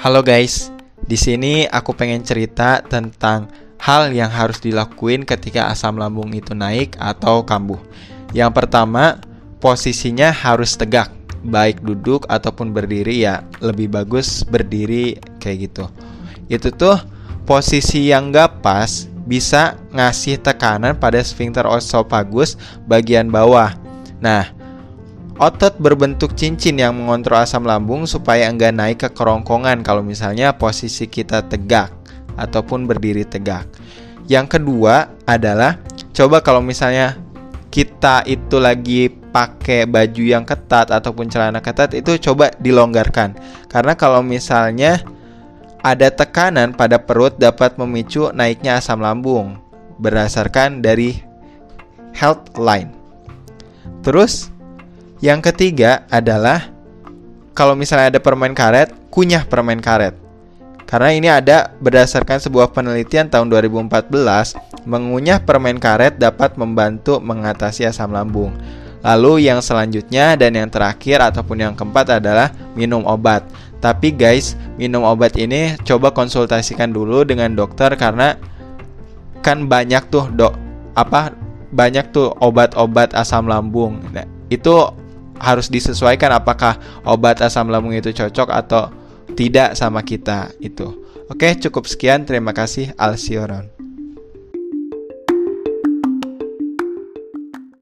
Halo guys, di sini aku pengen cerita tentang hal yang harus dilakuin ketika asam lambung itu naik atau kambuh. Yang pertama, posisinya harus tegak, baik duduk ataupun berdiri ya, lebih bagus berdiri kayak gitu. Itu tuh posisi yang gak pas bisa ngasih tekanan pada sphincter esophagus bagian bawah. Nah, Otot berbentuk cincin yang mengontrol asam lambung supaya enggak naik ke kerongkongan kalau misalnya posisi kita tegak ataupun berdiri tegak. Yang kedua adalah coba kalau misalnya kita itu lagi pakai baju yang ketat ataupun celana ketat itu coba dilonggarkan. Karena kalau misalnya ada tekanan pada perut dapat memicu naiknya asam lambung berdasarkan dari health line. Terus yang ketiga adalah kalau misalnya ada permen karet, kunyah permen karet. Karena ini ada berdasarkan sebuah penelitian tahun 2014, mengunyah permen karet dapat membantu mengatasi asam lambung. Lalu yang selanjutnya dan yang terakhir ataupun yang keempat adalah minum obat. Tapi guys, minum obat ini coba konsultasikan dulu dengan dokter karena kan banyak tuh dok apa banyak tuh obat-obat asam lambung. Nah, itu harus disesuaikan apakah obat asam lambung itu cocok atau tidak sama kita itu. Oke, cukup sekian. Terima kasih. Alsioron.